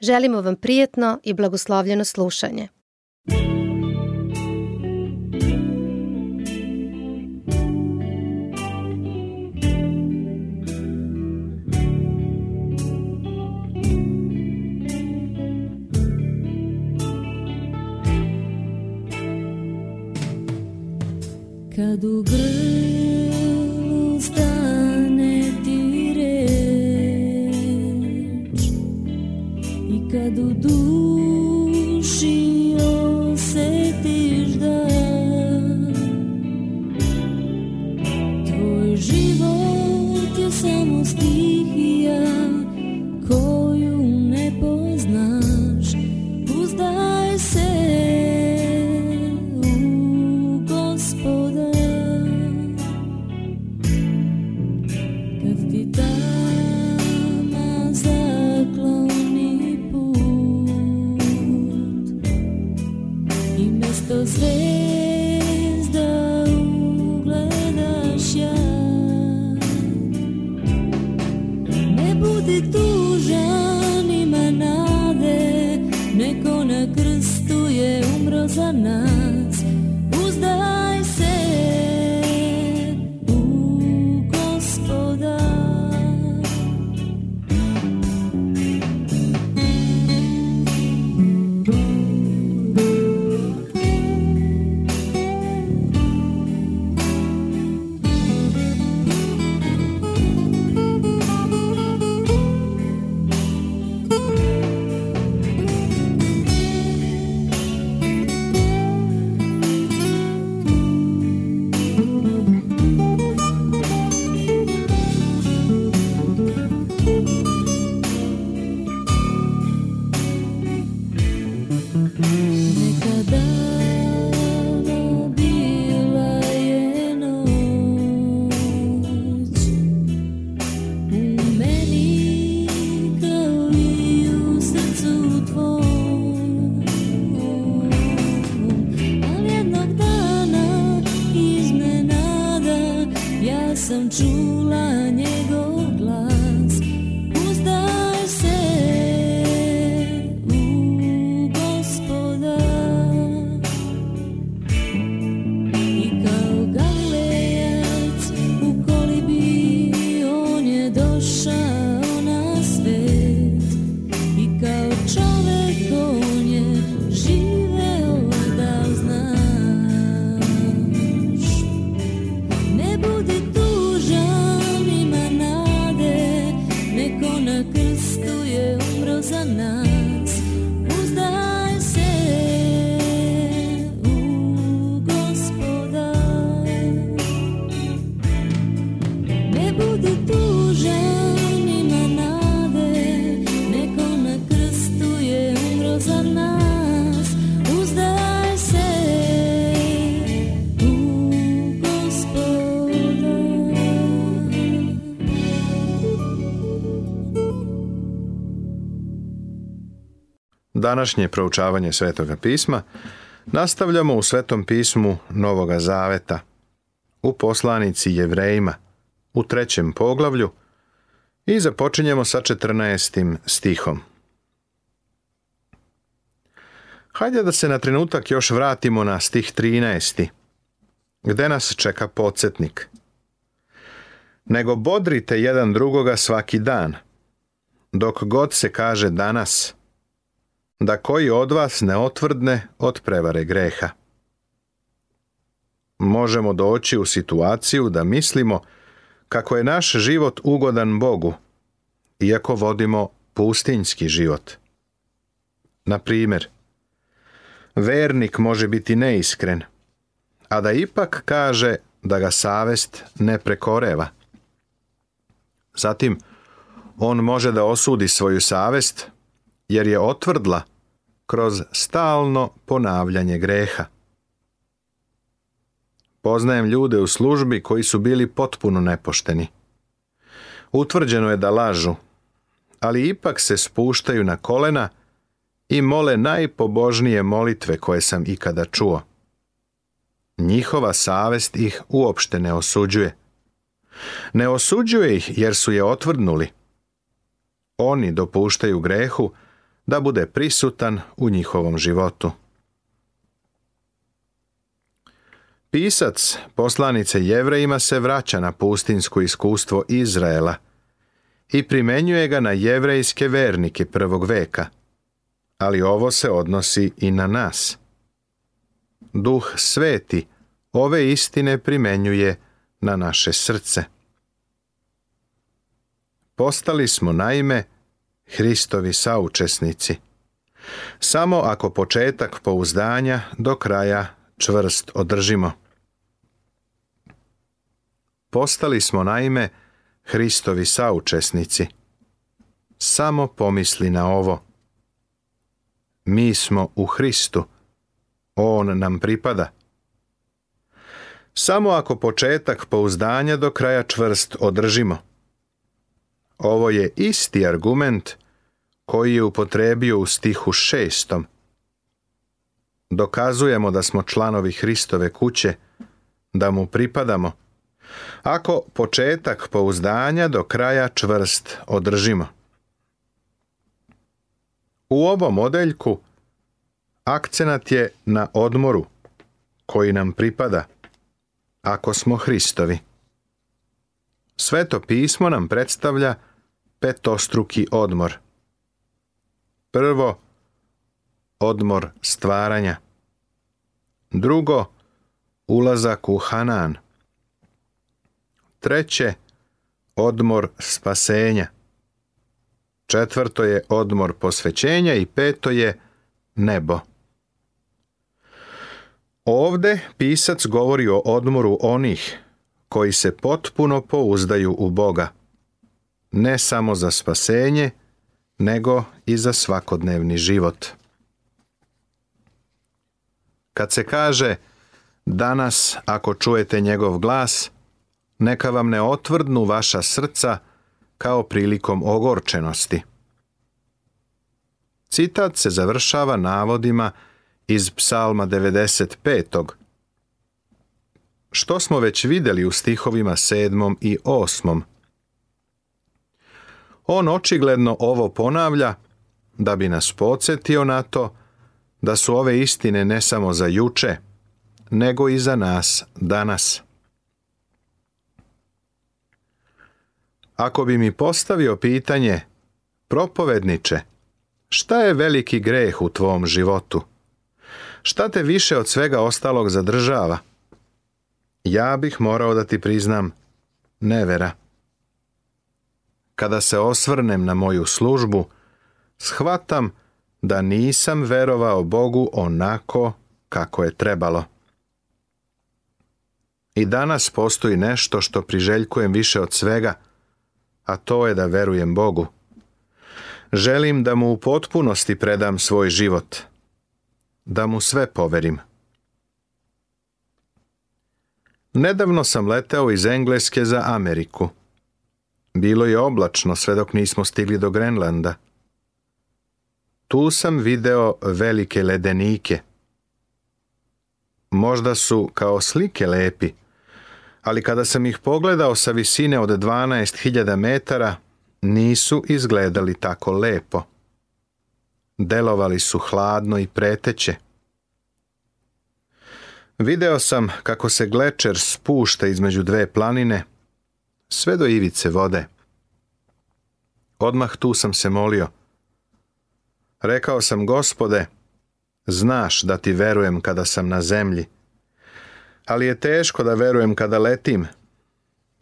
Želimo vam prijetno i blagoslovljeno slušanje. Kad u Rosanna. današnje proučavanje Svetoga pisma nastavljamo u Svetom pismu Novoga Zaveta, u poslanici Jevrejima, u trećem poglavlju i započinjemo sa 14. stihom. Hajde da se na trenutak još vratimo na stih 13. Gde nas čeka podsjetnik. Nego bodrite jedan drugoga svaki dan, dok god se kaže danas, da koji od vas ne otvrdne od prevare greha. Možemo doći u situaciju da mislimo kako je naš život ugodan Bogu, iako vodimo pustinjski život. Na primjer, vernik može biti neiskren, a da ipak kaže da ga savest ne prekoreva. Zatim, on može da osudi svoju savest, jer je otvrdla kroz stalno ponavljanje greha. Poznajem ljude u službi koji su bili potpuno nepošteni. Utvrđeno je da lažu, ali ipak se spuštaju na kolena i mole najpobožnije molitve koje sam ikada čuo. Njihova savest ih uopšte ne osuđuje. Ne osuđuje ih jer su je otvrdnuli. Oni dopuštaju grehu da bude prisutan u njihovom životu. Pisac poslanice jevrejima se vraća na pustinsko iskustvo Izraela i primenjuje ga na jevrejske vernike prvog veka, ali ovo se odnosi i na nas. Duh sveti ove istine primenjuje na naše srce. Postali smo naime Hristovi saučesnici. Samo ako početak pouzdanja do kraja čvrst održimo. Postali smo naime Hristovi saučesnici. Samo pomisli na ovo. Mi smo u Hristu. On nam pripada. Samo ako početak pouzdanja do kraja čvrst održimo. Ovo je isti argument koji je upotrebio u stihu šestom. Dokazujemo da smo članovi Hristove kuće, da mu pripadamo, ako početak pouzdanja do kraja čvrst održimo. U ovom odeljku akcenat je na odmoru koji nam pripada ako smo Hristovi. Sveto pismo nam predstavlja petostruki odmor. Prvo, odmor stvaranja. Drugo, ulazak u Hanan. Treće, odmor spasenja. Četvrto je odmor posvećenja i peto je nebo. Ovde pisac govori o odmoru onih koji se potpuno pouzdaju u Boga ne samo za spasenje, nego i za svakodnevni život. Kad se kaže danas ako čujete njegov glas, neka vam ne otvrdnu vaša srca kao prilikom ogorčenosti. Citat se završava navodima iz psalma 95. Što smo već vidjeli u stihovima 7. i 8. On očigledno ovo ponavlja da bi nas podsjetio na to da su ove istine ne samo za juče, nego i za nas danas. Ako bi mi postavio pitanje, propovedniče, šta je veliki greh u tvom životu? Šta te više od svega ostalog zadržava? Ja bih morao da ti priznam, nevera. Kada se osvrnem na moju službu, shvatam da nisam verovao Bogu onako kako je trebalo. I danas postoji nešto što priželjkujem više od svega, a to je da verujem Bogu. Želim da mu u potpunosti predam svoj život, da mu sve poverim. Nedavno sam letao iz Engleske za Ameriku. Bilo je oblačno sve dok nismo stigli do Grenlanda. Tu sam video velike ledenike. Možda su kao slike lepi, ali kada sam ih pogledao sa visine od 12.000 metara, nisu izgledali tako lepo. Delovali su hladno i preteće. Video sam kako se glečer spušta između dve planine – sve do ivice vode. Odmah tu sam se molio. Rekao sam, gospode, znaš da ti verujem kada sam na zemlji, ali je teško da verujem kada letim.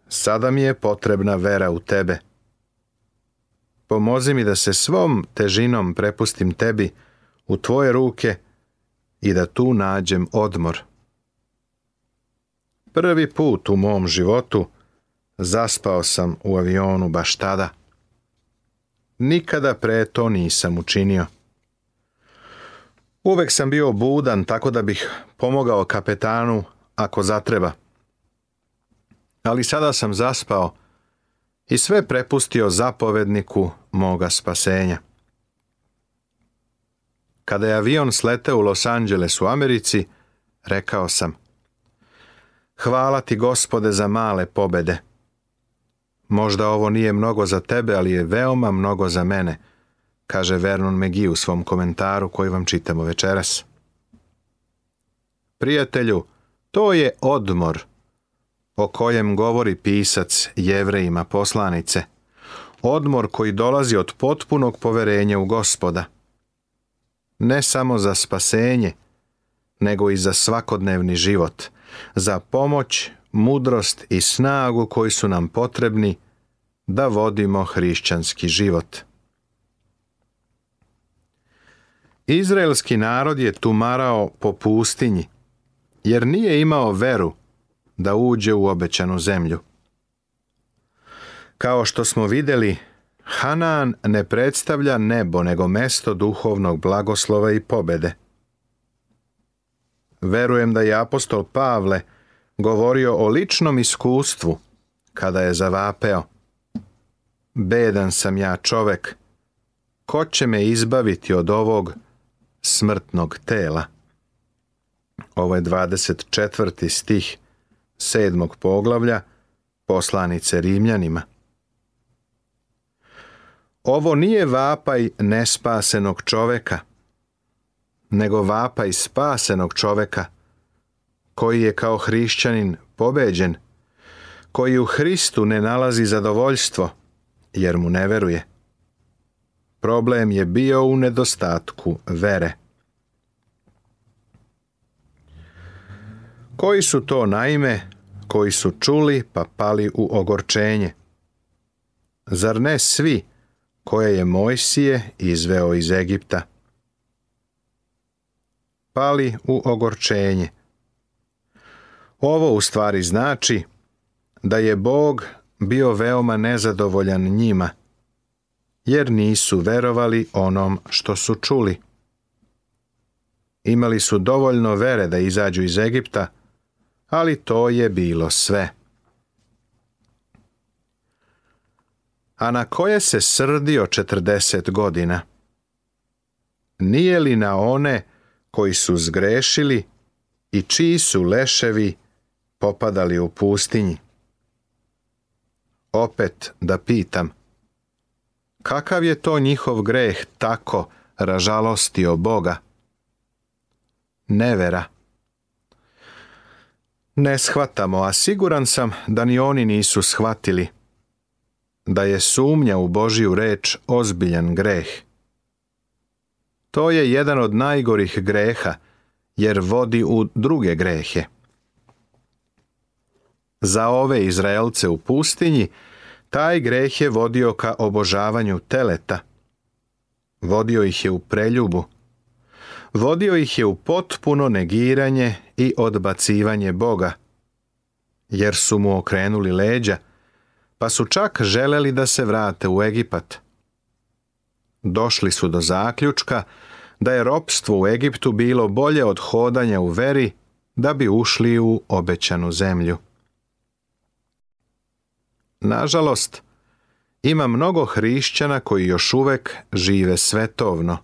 Sada mi je potrebna vera u tebe. Pomozi mi da se svom težinom prepustim tebi u tvoje ruke i da tu nađem odmor. Prvi put u mom životu Zaspao sam u avionu baš tada. Nikada pre to nisam učinio. Uvek sam bio budan tako da bih pomogao kapetanu ako zatreba. Ali sada sam zaspao i sve prepustio zapovedniku moga spasenja. Kada je avion slete u Los Angeles u Americi, rekao sam Hvala ti gospode za male pobede. Možda ovo nije mnogo za tebe, ali je veoma mnogo za mene, kaže Vernon McGee u svom komentaru koji vam čitamo večeras. Prijatelju, to je odmor o kojem govori pisac jevrejima poslanice. Odmor koji dolazi od potpunog poverenja u gospoda. Ne samo za spasenje, nego i za svakodnevni život, za pomoć mudrost i snagu koji su nam potrebni da vodimo hrišćanski život. Izraelski narod je tumarao po pustinji, jer nije imao veru da uđe u obećanu zemlju. Kao što smo vidjeli, Hanan ne predstavlja nebo, nego mesto duhovnog blagoslova i pobede. Verujem da je apostol Pavle, govorio o ličnom iskustvu kada je zavapeo. Bedan sam ja čovek, ko će me izbaviti od ovog smrtnog tela? Ovo je 24. stih sedmog poglavlja poslanice Rimljanima. Ovo nije vapaj nespasenog čoveka, nego vapaj spasenog čoveka – koji je kao hrišćanin pobeđen, koji u Hristu ne nalazi zadovoljstvo, jer mu ne veruje. Problem je bio u nedostatku vere. Koji su to naime koji su čuli pa pali u ogorčenje? Zar ne svi koje je Mojsije izveo iz Egipta? Pali u ogorčenje – ovo u stvari znači da je Bog bio veoma nezadovoljan njima, jer nisu verovali onom što su čuli. Imali su dovoljno vere da izađu iz Egipta, ali to je bilo sve. A na koje se srdio 40 godina? Nije li na one koji su zgrešili i čiji su leševi popadali u pustinji. Opet da pitam, kakav je to njihov greh tako ražalostio Boga? Nevera. Ne shvatamo, a siguran sam da ni oni nisu shvatili da je sumnja u Božiju reč ozbiljan greh. To je jedan od najgorih greha, jer vodi u druge grehe. Za ove Izraelce u pustinji, taj greh je vodio ka obožavanju teleta. Vodio ih je u preljubu. Vodio ih je u potpuno negiranje i odbacivanje Boga, jer su mu okrenuli leđa, pa su čak želeli da se vrate u Egipat. Došli su do zaključka da je ropstvo u Egiptu bilo bolje od hodanja u veri da bi ušli u obećanu zemlju. Nažalost, ima mnogo hrišćana koji još uvek žive svetovno.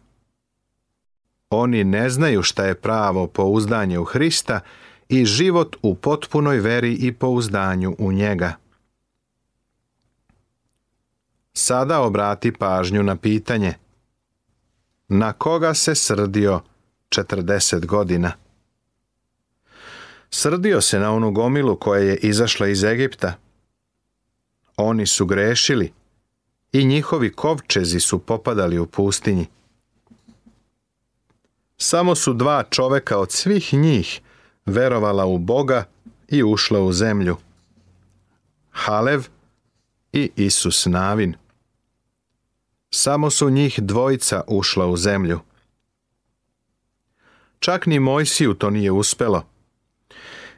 Oni ne znaju šta je pravo pouzdanje u Hrista i život u potpunoj veri i pouzdanju u njega. Sada obrati pažnju na pitanje. Na koga se srdio 40 godina? Srdio se na onu gomilu koja je izašla iz Egipta – oni su grešili i njihovi kovčezi su popadali u pustinji. Samo su dva čoveka od svih njih verovala u Boga i ušla u zemlju. Halev i Isus Navin. Samo su njih dvojica ušla u zemlju. Čak ni Mojsiju to nije uspelo.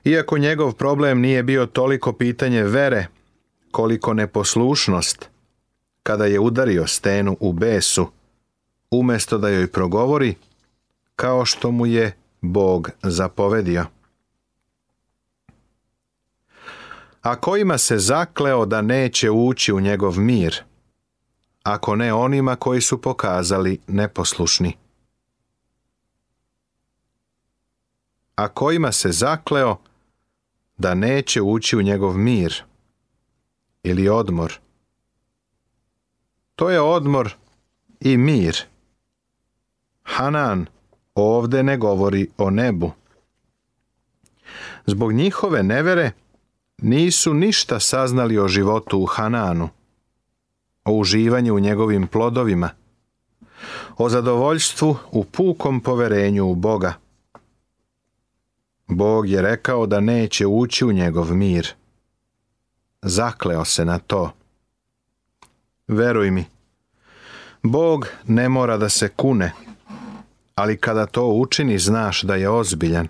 Iako njegov problem nije bio toliko pitanje vere, koliko neposlušnost, kada je udario stenu u besu, umjesto da joj progovori, kao što mu je Bog zapovedio. A kojima se zakleo da neće ući u njegov mir, ako ne onima koji su pokazali neposlušni. A kojima se zakleo da neće ući u njegov mir, ili odmor. To je odmor i mir. Hanan ovde ne govori o nebu. Zbog njihove nevere nisu ništa saznali o životu u Hananu, o uživanju u njegovim plodovima, o zadovoljstvu u pukom poverenju u Boga. Bog je rekao da neće ući u njegov mir zakleo se na to. Veruj mi, Bog ne mora da se kune, ali kada to učini znaš da je ozbiljan.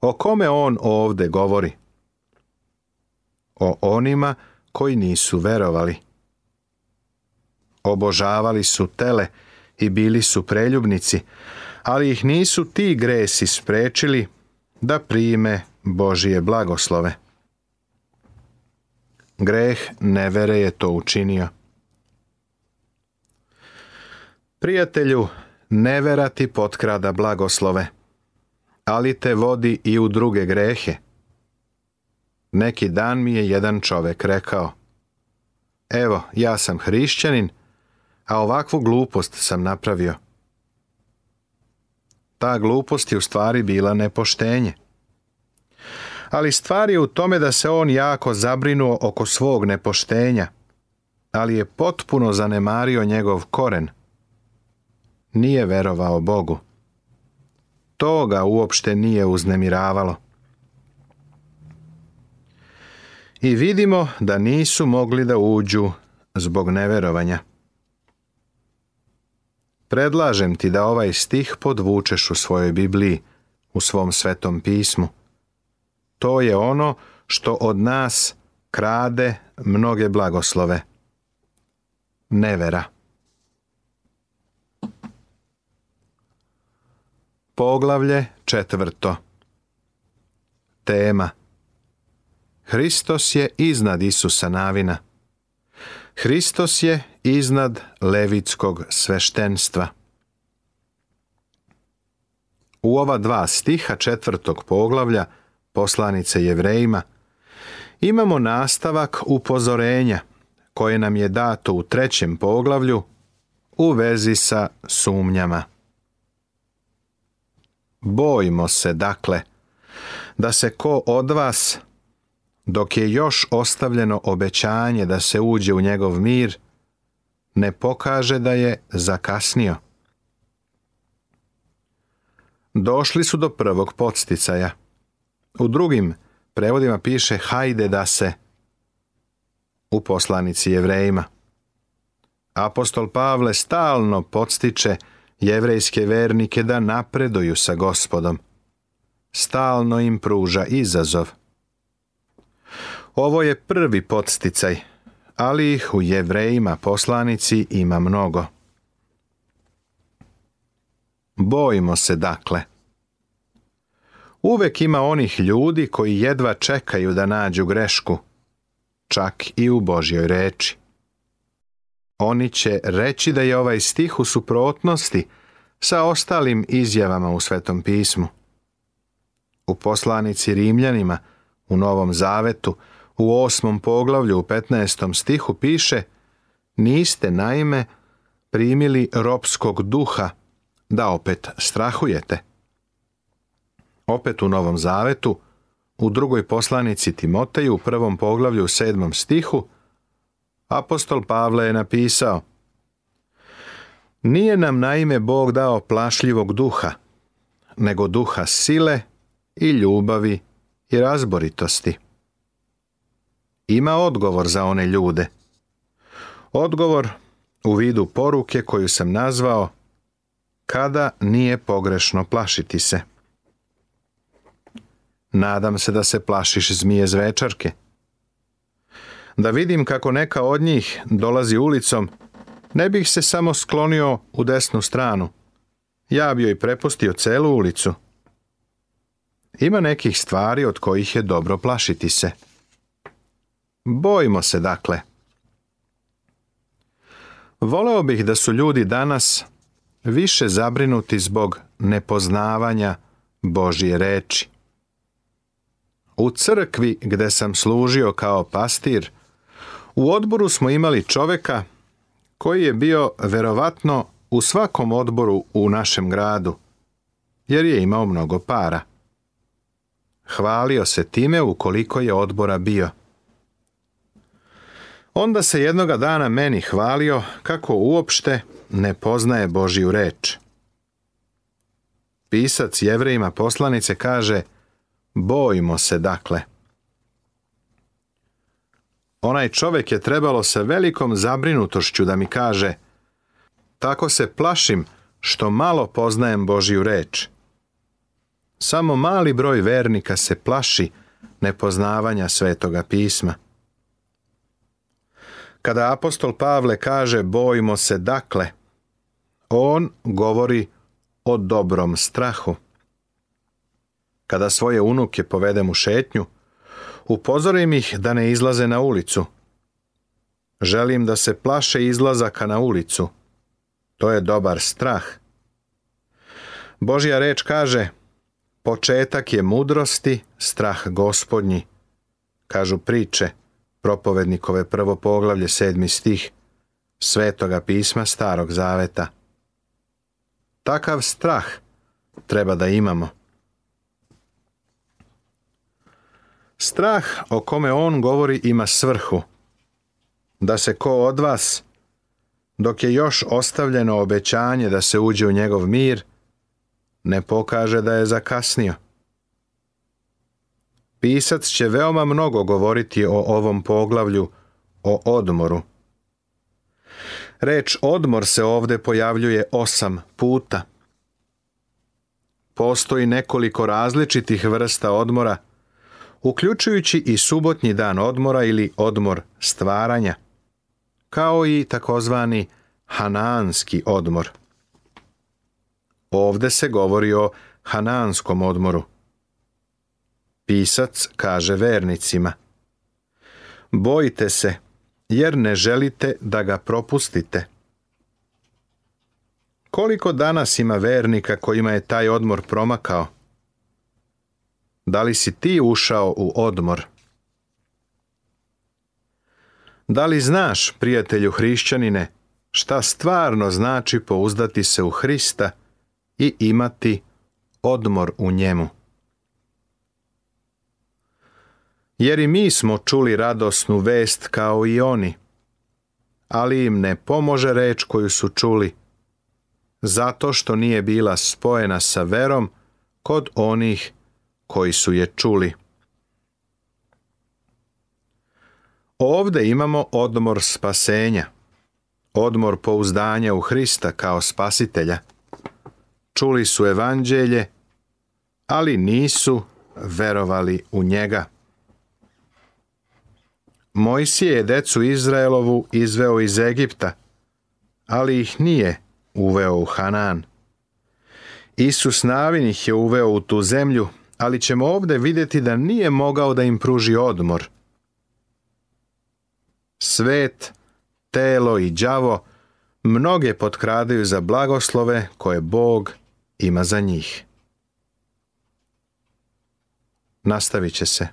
O kome on ovde govori? O onima koji nisu verovali. Obožavali su tele i bili su preljubnici, ali ih nisu ti gresi sprečili da prime Božije blagoslove greh nevere je to učinio. Prijatelju, nevera ti potkrada blagoslove, ali te vodi i u druge grehe. Neki dan mi je jedan čovek rekao, evo, ja sam hrišćanin, a ovakvu glupost sam napravio. Ta glupost je u stvari bila nepoštenje ali stvar je u tome da se on jako zabrinuo oko svog nepoštenja, ali je potpuno zanemario njegov koren. Nije verovao Bogu. To ga uopšte nije uznemiravalo. I vidimo da nisu mogli da uđu zbog neverovanja. Predlažem ti da ovaj stih podvučeš u svojoj Bibliji, u svom svetom pismu. To je ono što od nas krade mnoge blagoslove. Nevera. Poglavlje četvrto. Tema. Hristos je iznad Isusa Navina. Hristos je iznad levitskog sveštenstva. U ova dva stiha četvrtog poglavlja poslanice jevrejima, imamo nastavak upozorenja koje nam je dato u trećem poglavlju u vezi sa sumnjama. Bojimo se dakle da se ko od vas, dok je još ostavljeno obećanje da se uđe u njegov mir, ne pokaže da je zakasnio. Došli su do prvog podsticaja – u drugim prevodima piše hajde da se u poslanici jevrejima. Apostol Pavle stalno podstiče jevrejske vernike da napreduju sa gospodom. Stalno im pruža izazov. Ovo je prvi podsticaj, ali ih u jevrejima poslanici ima mnogo. Bojimo se dakle. Uvek ima onih ljudi koji jedva čekaju da nađu grešku, čak i u Božjoj reči. Oni će reći da je ovaj stih u suprotnosti sa ostalim izjavama u Svetom pismu. U poslanici Rimljanima, u Novom Zavetu, u osmom poglavlju u 15. stihu piše Niste naime primili ropskog duha da opet strahujete opet u Novom Zavetu, u drugoj poslanici Timoteju, u prvom poglavlju, u sedmom stihu, apostol Pavle je napisao Nije nam naime Bog dao plašljivog duha, nego duha sile i ljubavi i razboritosti. Ima odgovor za one ljude. Odgovor u vidu poruke koju sam nazvao Kada nije pogrešno plašiti se. Nadam se da se plašiš zmije zvečarke. Da vidim kako neka od njih dolazi ulicom, ne bih se samo sklonio u desnu stranu. Ja bi joj prepustio celu ulicu. Ima nekih stvari od kojih je dobro plašiti se. Bojimo se dakle. Voleo bih da su ljudi danas više zabrinuti zbog nepoznavanja Božije reči u crkvi gde sam služio kao pastir, u odboru smo imali čoveka koji je bio verovatno u svakom odboru u našem gradu, jer je imao mnogo para. Hvalio se time ukoliko je odbora bio. Onda se jednoga dana meni hvalio kako uopšte ne poznaje Božiju reč. Pisac jevrejima poslanice kaže – Bojimo se dakle. Onaj čovjek je trebalo sa velikom zabrinutošću da mi kaže Tako se plašim što malo poznajem Božju reč. Samo mali broj vernika se plaši nepoznavanja svetoga pisma. Kada apostol Pavle kaže bojimo se dakle, on govori o dobrom strahu. Kada svoje unuke povedem u šetnju, upozorim ih da ne izlaze na ulicu. Želim da se plaše izlazaka na ulicu. To je dobar strah. Božja reč kaže, početak je mudrosti, strah gospodnji. Kažu priče, propovednikove prvo poglavlje, sedmi stih, svetoga pisma starog zaveta. Takav strah treba da imamo. Strah o kome on govori ima svrhu. Da se ko od vas, dok je još ostavljeno obećanje da se uđe u njegov mir, ne pokaže da je zakasnio. Pisac će veoma mnogo govoriti o ovom poglavlju, o odmoru. Reč odmor se ovdje pojavljuje osam puta. Postoji nekoliko različitih vrsta odmora, uključujući i subotnji dan odmora ili odmor stvaranja, kao i takozvani hananski odmor. Ovde se govori o hananskom odmoru. Pisac kaže vernicima Bojite se, jer ne želite da ga propustite. Koliko danas ima vernika kojima je taj odmor promakao? Da li si ti ušao u odmor? Da li znaš, prijatelju hrišćanine, šta stvarno znači pouzdati se u Hrista i imati odmor u njemu? Jer i mi smo čuli radosnu vest kao i oni, ali im ne pomože reč koju su čuli, zato što nije bila spojena sa verom kod onih koji su je čuli. Ovdje imamo odmor spasenja, odmor pouzdanja u Hrista kao spasitelja. Čuli su evanđelje, ali nisu verovali u njega. Mojsije je decu Izraelovu izveo iz Egipta, ali ih nije uveo u Hanan. Isus Navin ih je uveo u tu zemlju, ali ćemo ovdje vidjeti da nije mogao da im pruži odmor. Svet, telo i đavo mnoge potkradaju za blagoslove koje Bog ima za njih. Nastavit će se.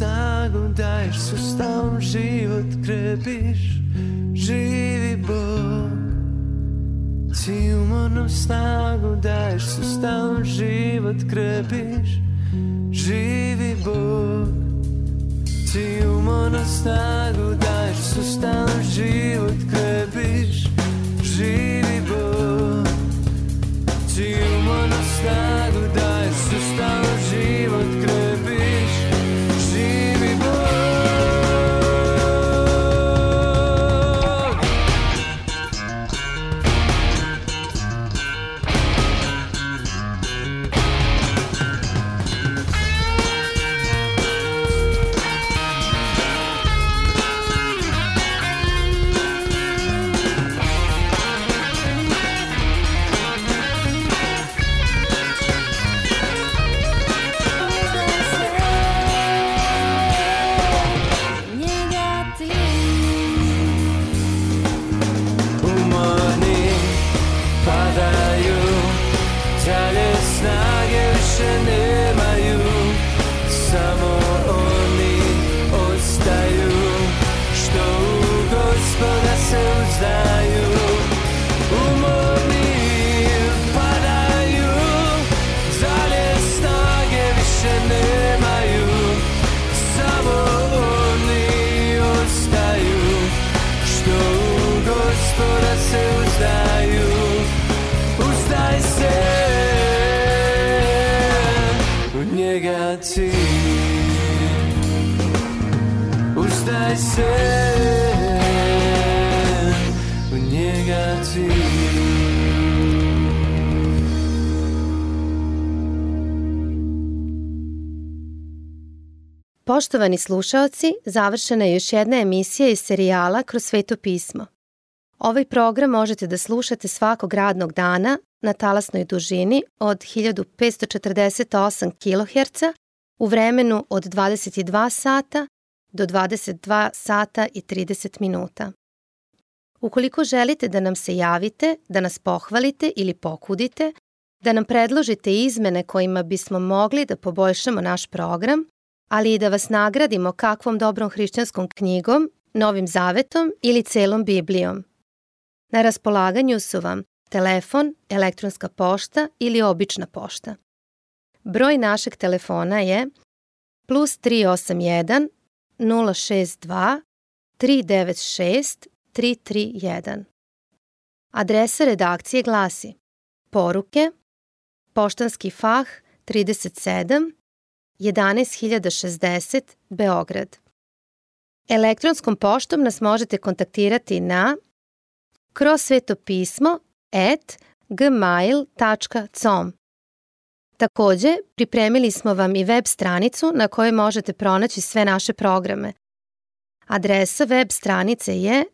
snagu daješ, sustavom život krepiš, živi Bog. Ti umornom snagu daješ, sustavom život krepiš, živi Bog. Ti umornom snagu daješ, sustavom Poštovani slušaoci, završena je još jedna emisija iz serijala Kroz sveto pismo. Ovaj program možete da slušate svakog radnog dana na talasnoj dužini od 1548 kHz u vremenu od 22 sata do 22 sata i 30 minuta. Ukoliko želite da nam se javite, da nas pohvalite ili pokudite, da nam predložite izmene kojima bismo mogli da poboljšamo naš program, ali i da vas nagradimo kakvom dobrom hrišćanskom knjigom, novim zavetom ili celom Biblijom. Na raspolaganju su vam telefon, elektronska pošta ili obična pošta. Broj našeg telefona je plus 381 062 396 331. Adresa redakcije glasi Poruke, Poštanski fah 37 11060 Beograd. Elektronskom poštom nas možete kontaktirati na krosvetopismo at gmail.com Takođe, pripremili smo vam i web stranicu na kojoj možete pronaći sve naše programe. Adresa web stranice je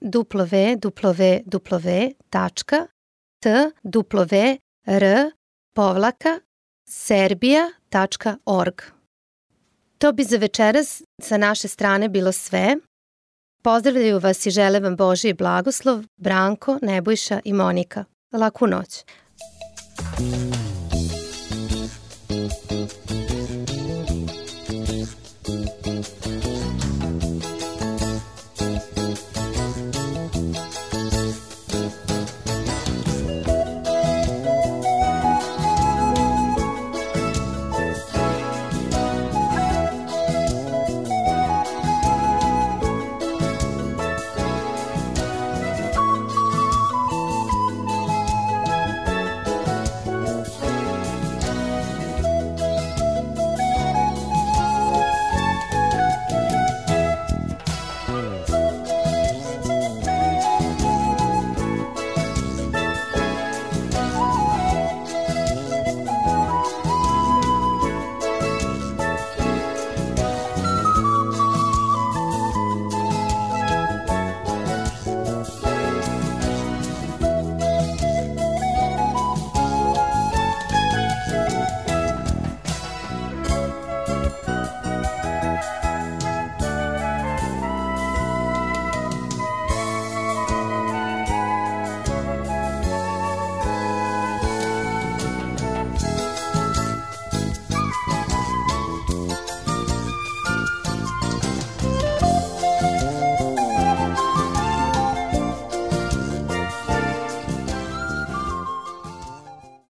www.twr.serbia.org. To bi za večeras sa naše strane bilo sve. Pozdravljaju vas i žele vam Boži blagoslov Branko, Nebojša i Monika. Laku noć.